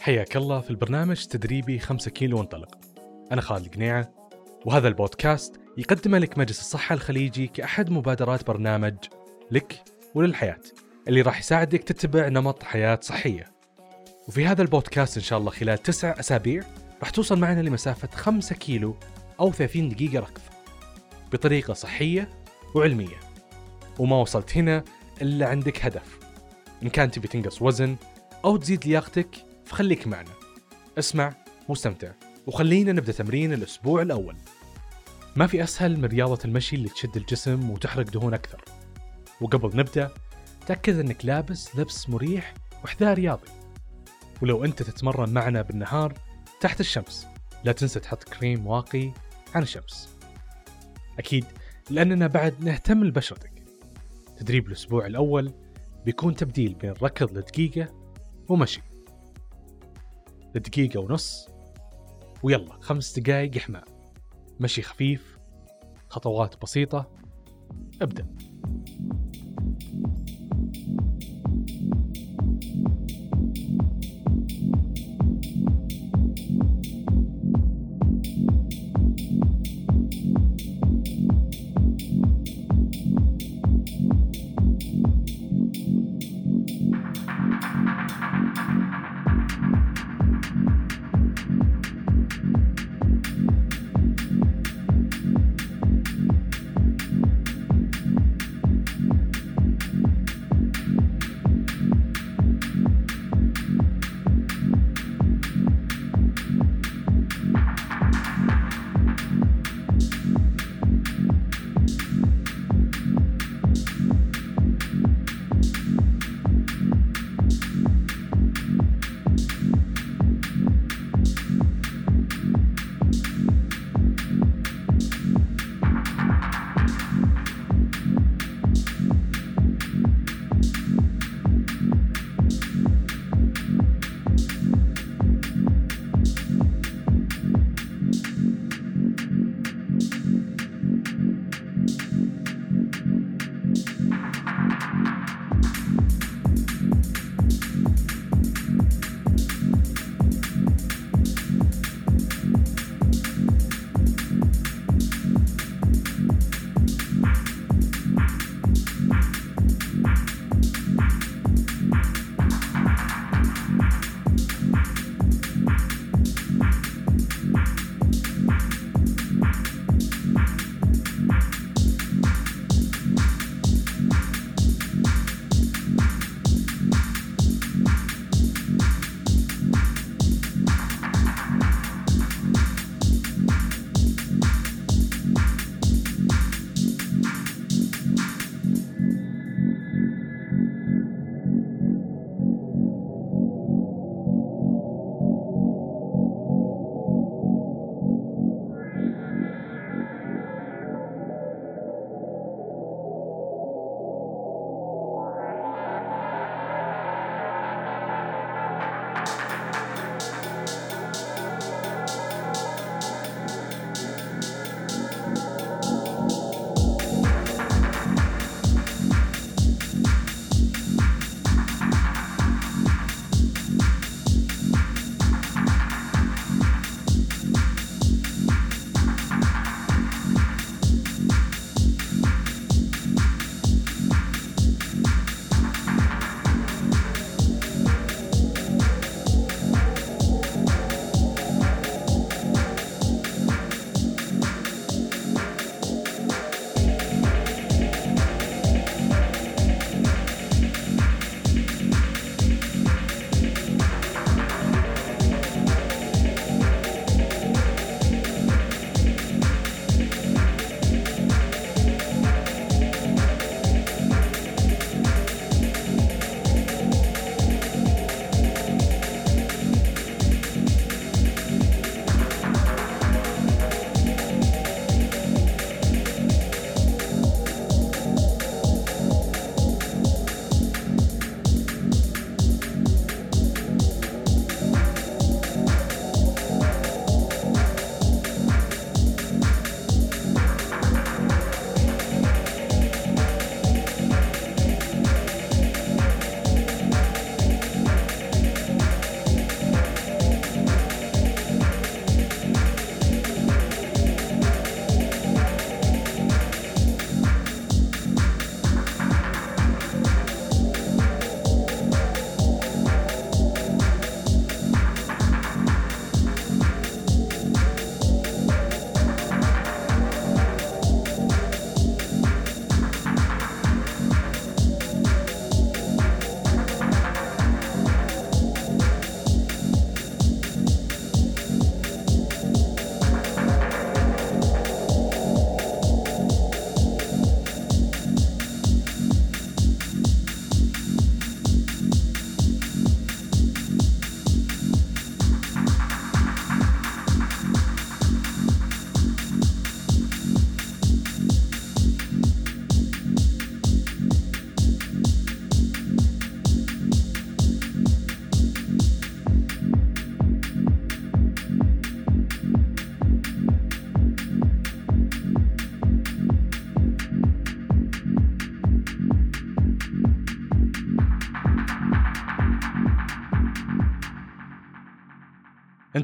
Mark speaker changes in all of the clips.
Speaker 1: حياك الله في البرنامج تدريبي 5 كيلو وانطلق. أنا خالد قنيعة وهذا البودكاست يقدمه لك مجلس الصحة الخليجي كأحد مبادرات برنامج لك وللحياة اللي راح يساعدك تتبع نمط حياة صحية. وفي هذا البودكاست إن شاء الله خلال تسع أسابيع راح توصل معنا لمسافة 5 كيلو أو 30 دقيقة ركض بطريقة صحية وعلمية. وما وصلت هنا إلا عندك هدف. إن كان تبي تنقص وزن أو تزيد لياقتك فخليك معنا. اسمع واستمتع وخلينا نبدأ تمرين الأسبوع الأول. ما في أسهل من رياضة المشي اللي تشد الجسم وتحرق دهون أكثر. وقبل نبدأ تأكد أنك لابس لبس مريح وحذاء رياضي. ولو أنت تتمرن معنا بالنهار تحت الشمس لا تنسى تحط كريم واقي عن الشمس. أكيد لأننا بعد نهتم لبشرتك. تدريب الأسبوع الأول بيكون تبديل بين ركض لدقيقة ومشي. لدقيقة ونص. ويلا خمس دقايق إحماء مشي خفيف خطوات بسيطة. ابدأ.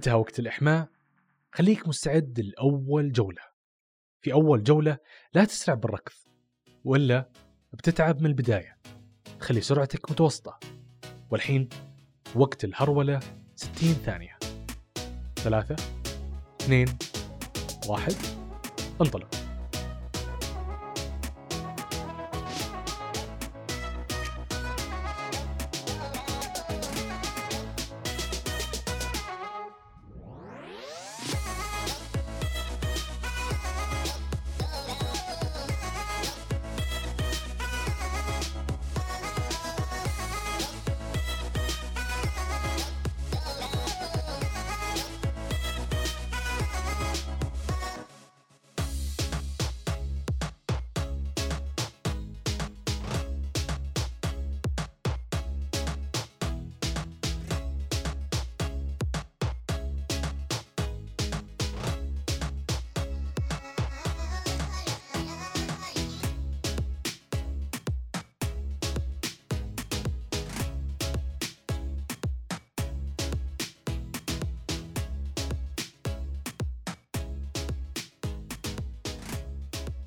Speaker 1: انتهى وقت الإحماء. خليك مستعد لأول جولة. في أول جولة لا تسرع بالركض وإلا بتتعب من البداية. خلي سرعتك متوسطة. والحين وقت الهرولة 60 ثانية. ثلاثة اثنين واحد انطلق.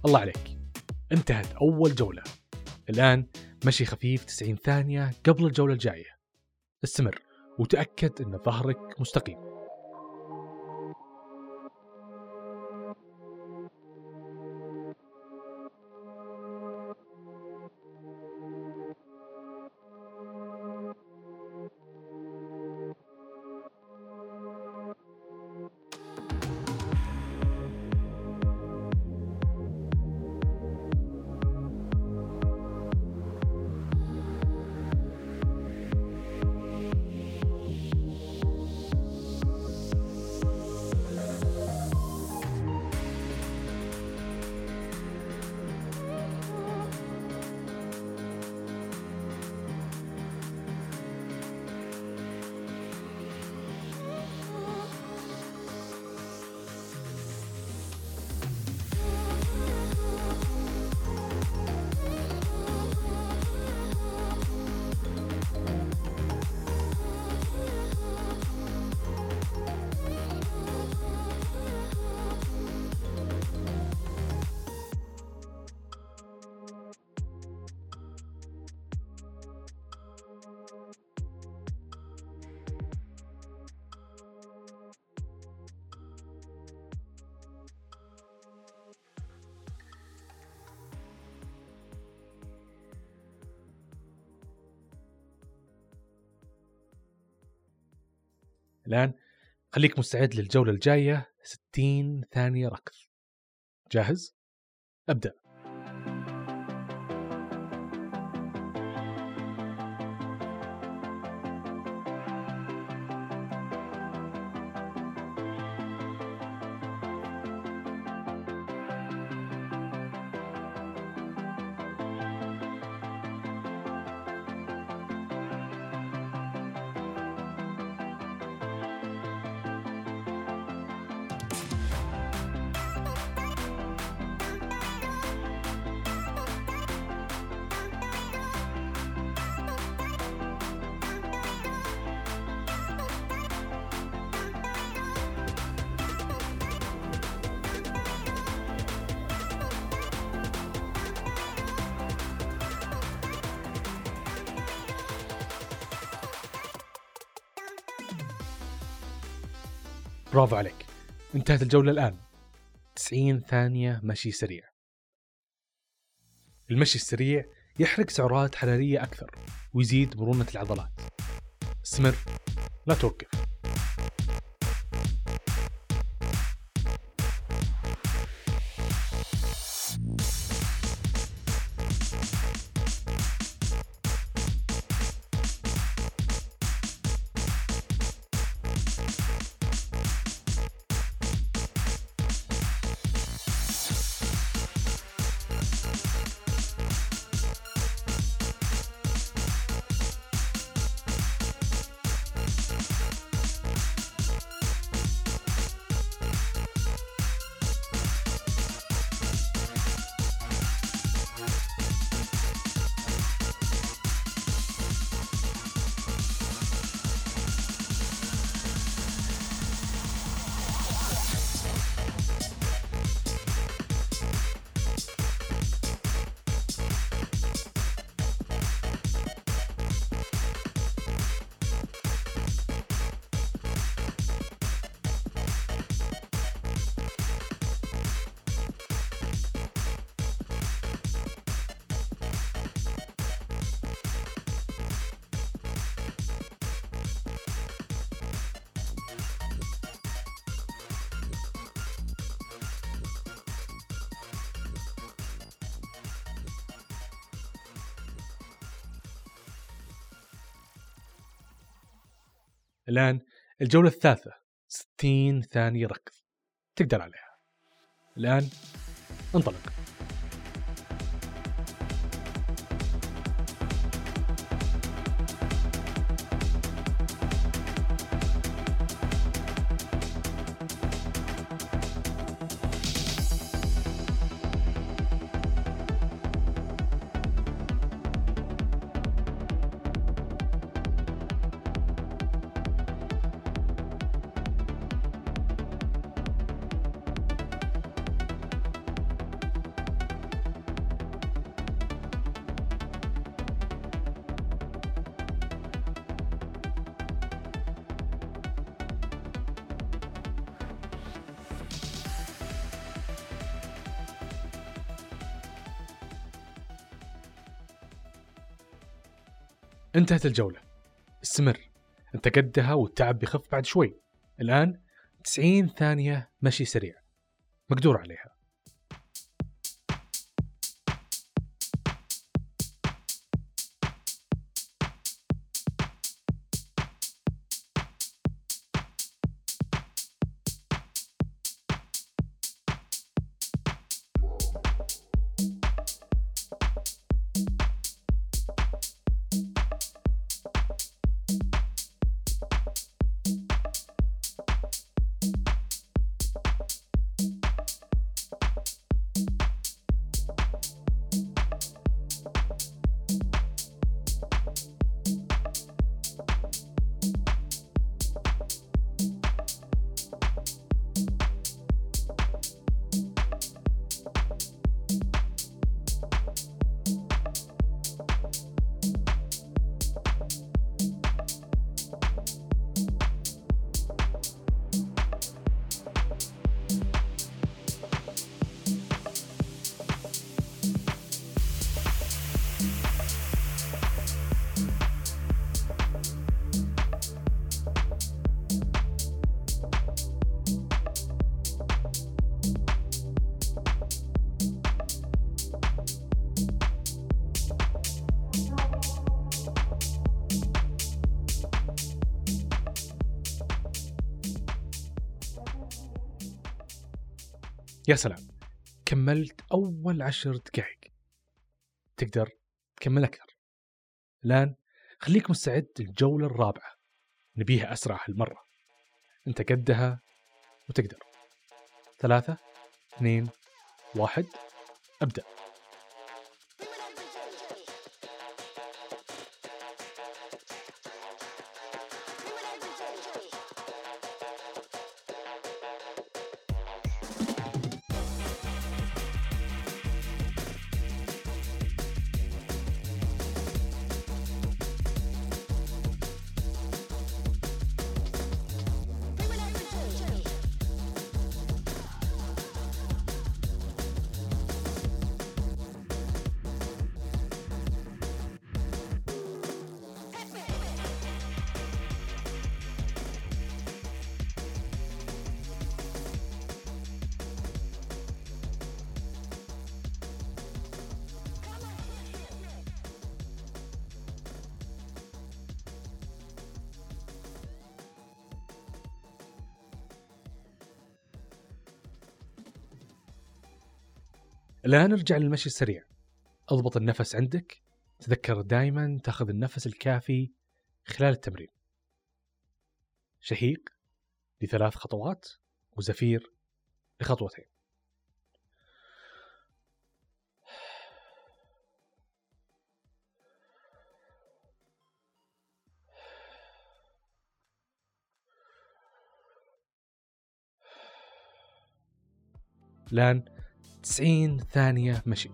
Speaker 1: الله عليك. انتهت أول جولة. الآن مشي خفيف 90 ثانية قبل الجولة الجاية. استمر وتأكد أن ظهرك مستقيم. الآن. خليك مستعد للجولة الجاية. 60 ثانية ركض. جاهز؟ أبدأ. برافو عليك. انتهت الجولة الآن. 90 ثانية مشي سريع. المشي السريع يحرق سعرات حرارية أكثر ويزيد مرونة العضلات. استمر لا توقف الآن الجولة الثالثة 60 ثانية ركض. تقدر عليها. الآن انطلق. انتهت الجولة. استمر. انت قدها والتعب بيخف بعد شوي. الآن 90 ثانية مشي سريع. مقدور عليها. يا سلام. كملت أول عشر دقائق. تقدر؟ تكمل أكثر. الآن خليك مستعد للجولة الرابعة. نبيها أسرع هالمرة. أنت قدها وتقدر. ثلاثة اثنين واحد أبدأ. الآن ارجع للمشي السريع. أضبط النفس عندك. تذكر دائما تأخذ النفس الكافي خلال التمرين. شهيق لثلاث خطوات وزفير لخطوتين. الآن 90 ثانية مشي.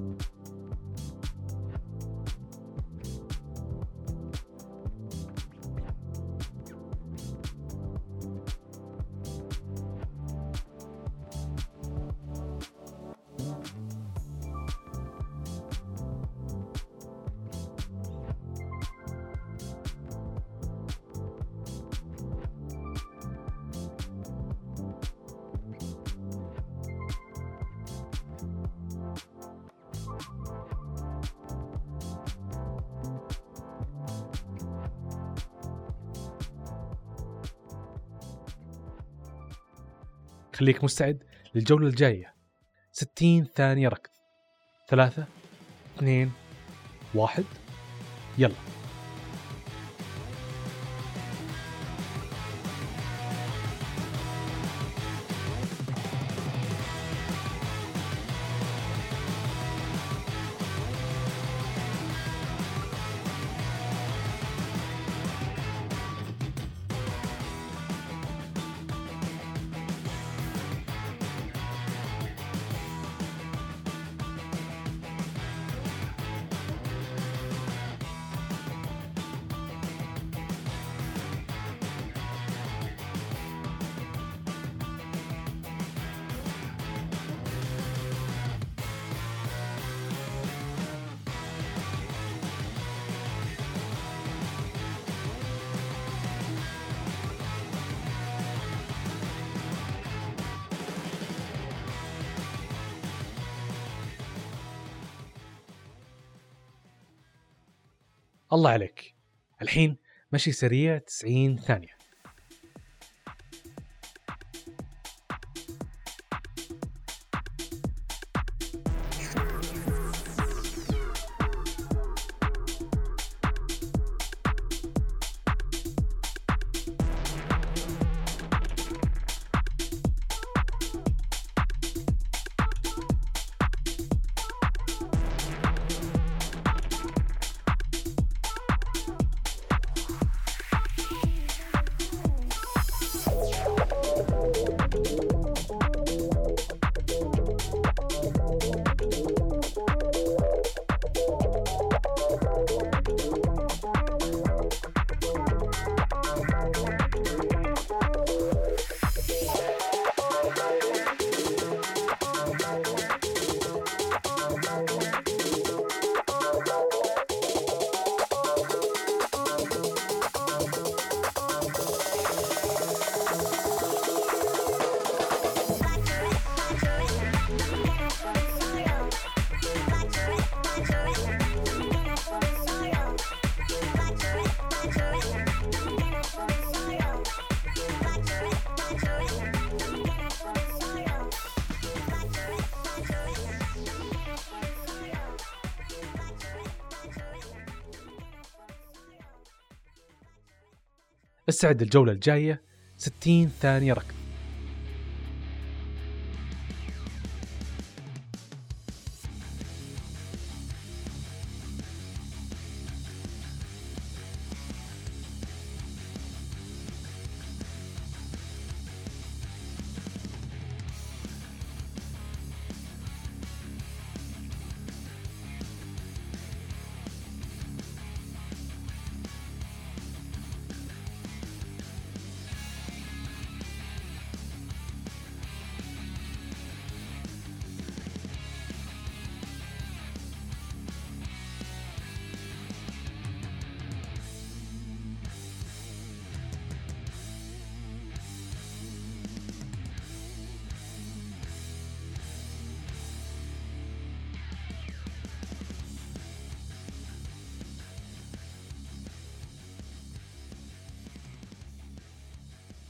Speaker 1: you خليك مستعد للجولة الجاية. 60 ثانية ركض. ثلاثة اثنين واحد. يلا. الله عليك. الحين مشي سريع 90 ثانية. استعد الجولة الجاية 60 ثانية ركض.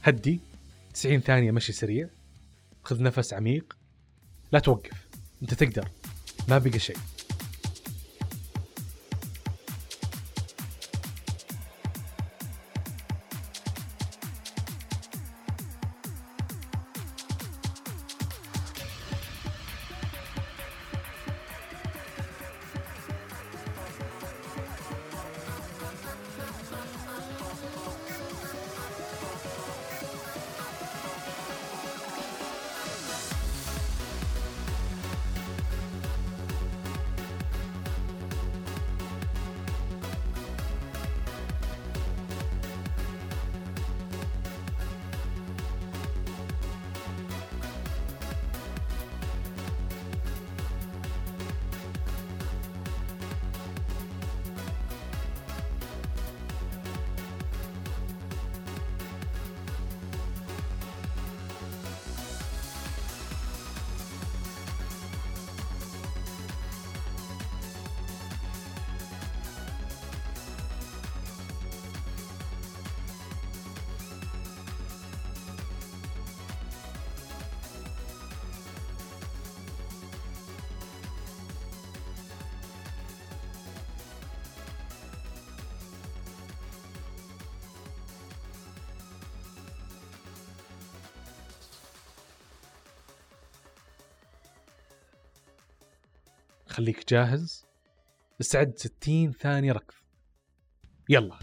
Speaker 1: هدي. 90 ثانية مشي سريع. خذ نفس عميق. لا توقف. أنت تقدر. ما بقى شيء. خليك جاهز. استعد 60 ثانية ركض. يلا.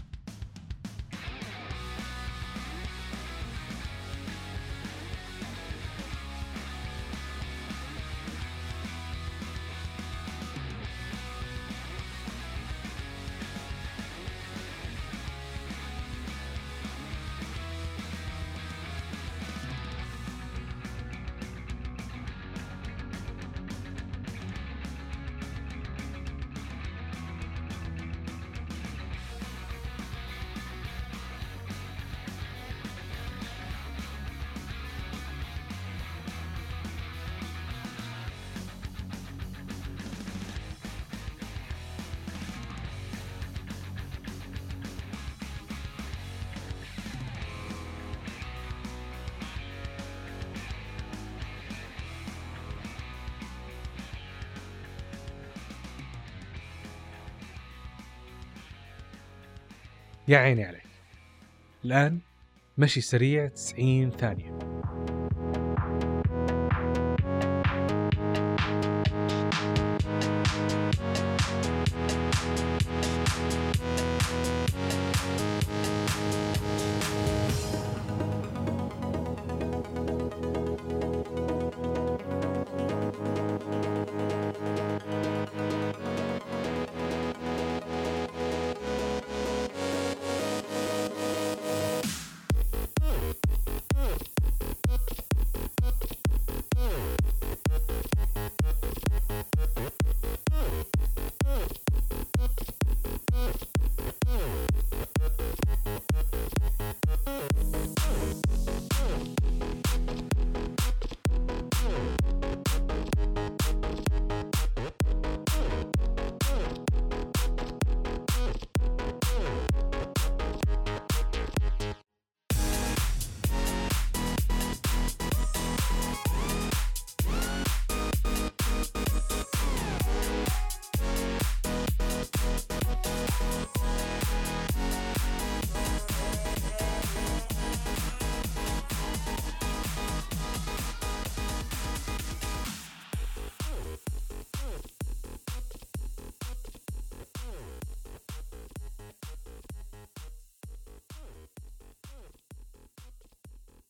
Speaker 1: يا عيني عليك. الآن مشي سريع 90 ثانية.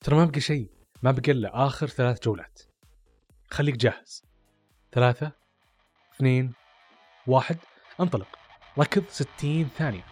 Speaker 1: ترى ما بقى شيء. ما بقى إلا آخر ثلاث جولات. خليك جاهز. ثلاثة اثنين واحد انطلق. ركض 60 ثانية.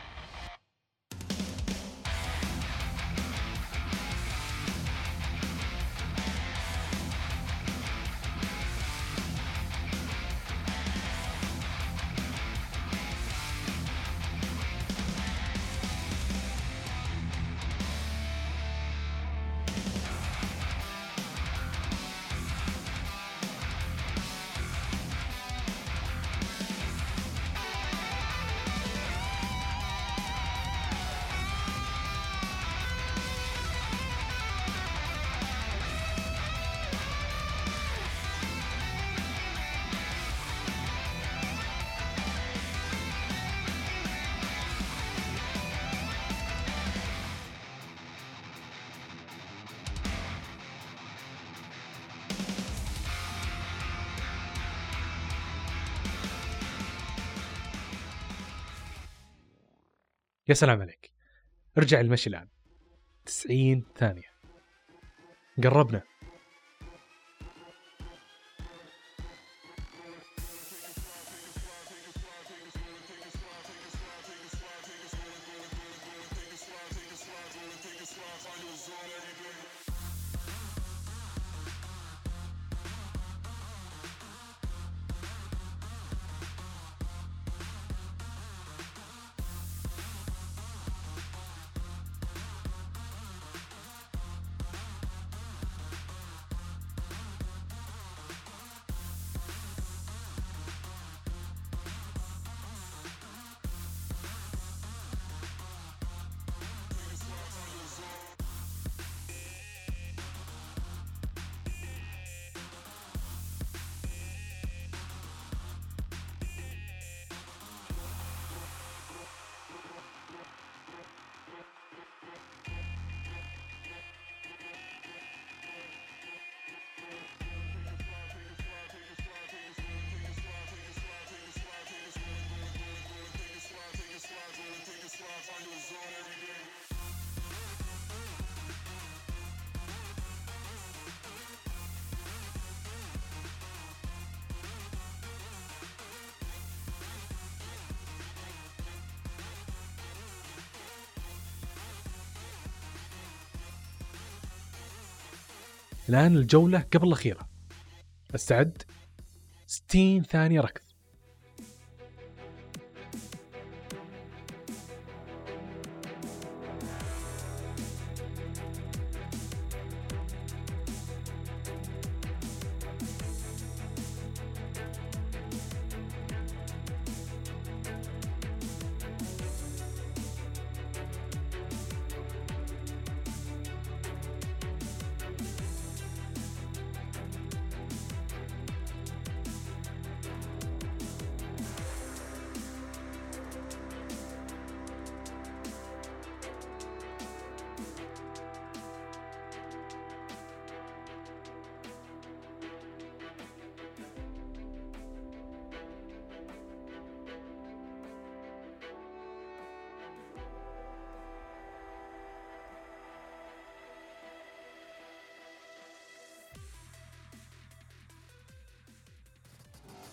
Speaker 1: يا سلام عليك. ارجع المشي الآن. 90 ثانية. قربنا. الآن الجولة قبل الأخيرة. أستعد. 60 ثانية ركض.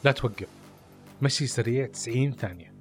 Speaker 1: لا توقف. مشي سريع 90 ثانية.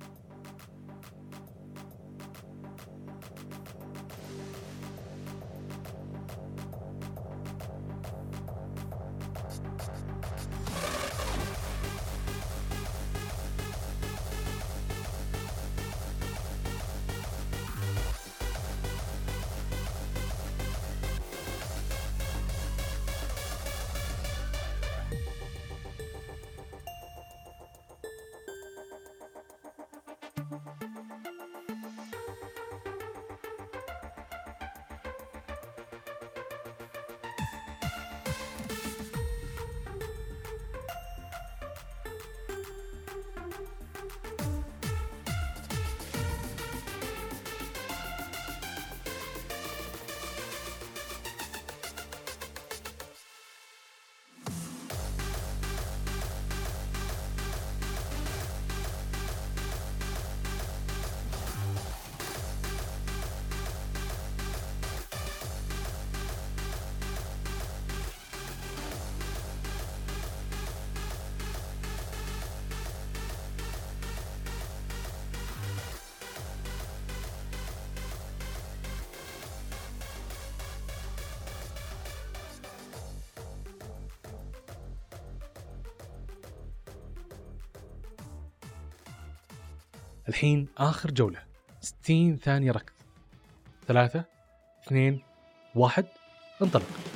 Speaker 1: الحين آخر جولة. 60 ثانية ركض. ثلاثة اثنين واحد انطلق.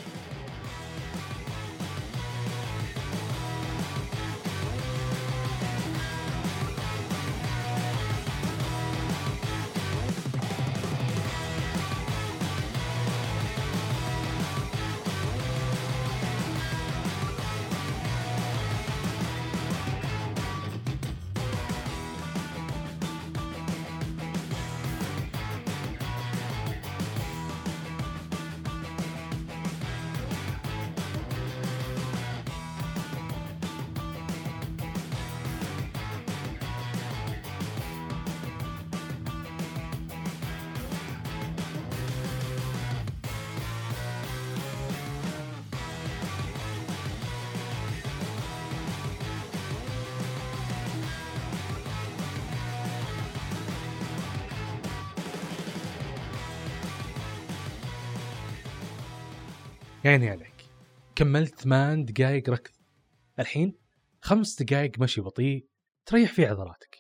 Speaker 1: يعني عليك. كملت ثمان دقائق ركض. الحين خمس دقائق مشي بطيء تريح فيه عضلاتك.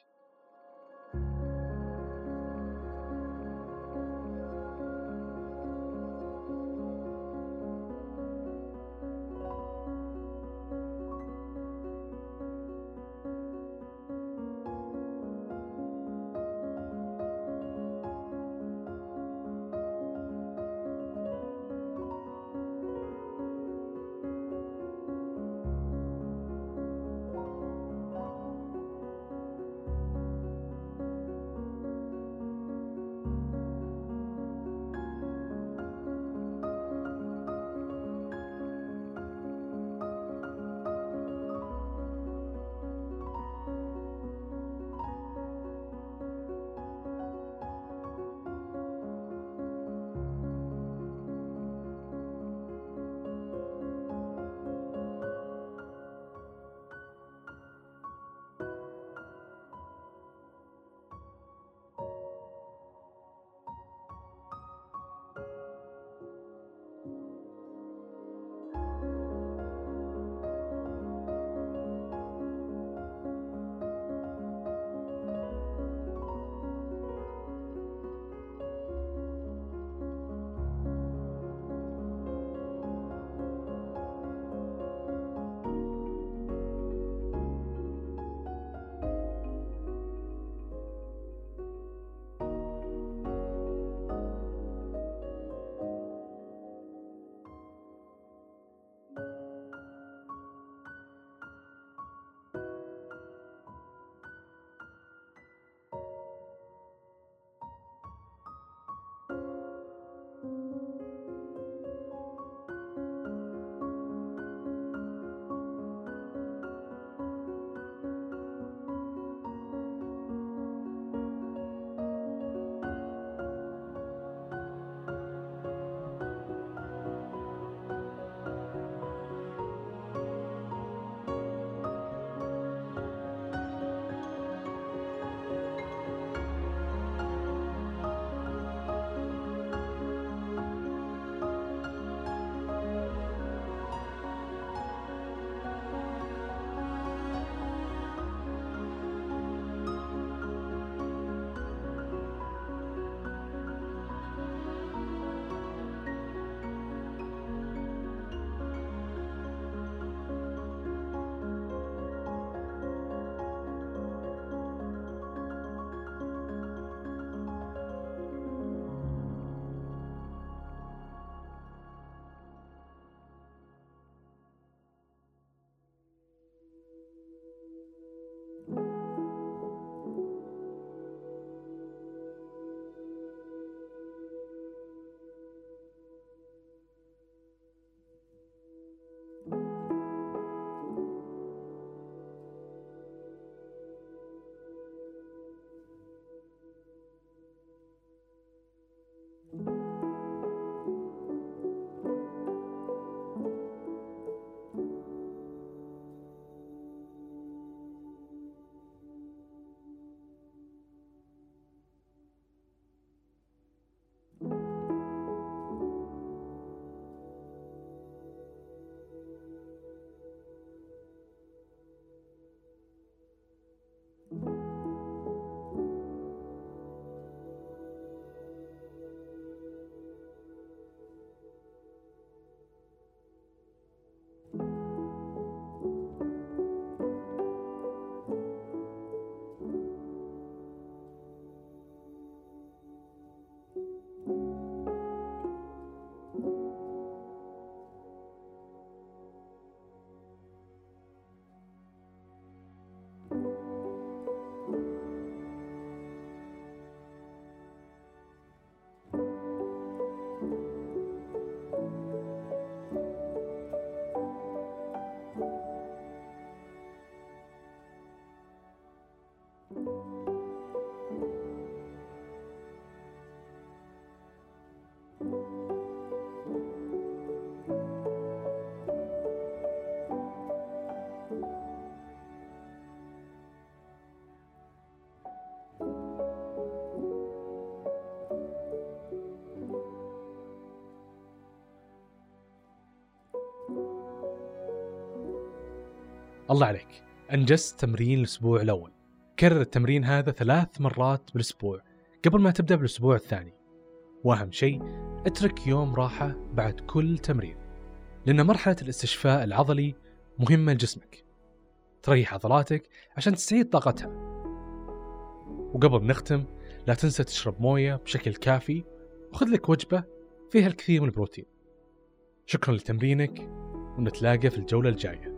Speaker 1: الله عليك. أنجزت تمرين الأسبوع الأول. كرر التمرين هذا ثلاث مرات بالأسبوع. قبل ما تبدأ بالأسبوع الثاني. وأهم شيء اترك يوم راحة بعد كل تمرين. لأن مرحلة الاستشفاء العضلي مهمة لجسمك. تريح عضلاتك عشان تستعيد طاقتها. وقبل نختم لا تنسى تشرب موية بشكل كافي وخذ لك وجبة فيها الكثير من البروتين. شكرا لتمرينك ونتلاقى في الجولة الجاية.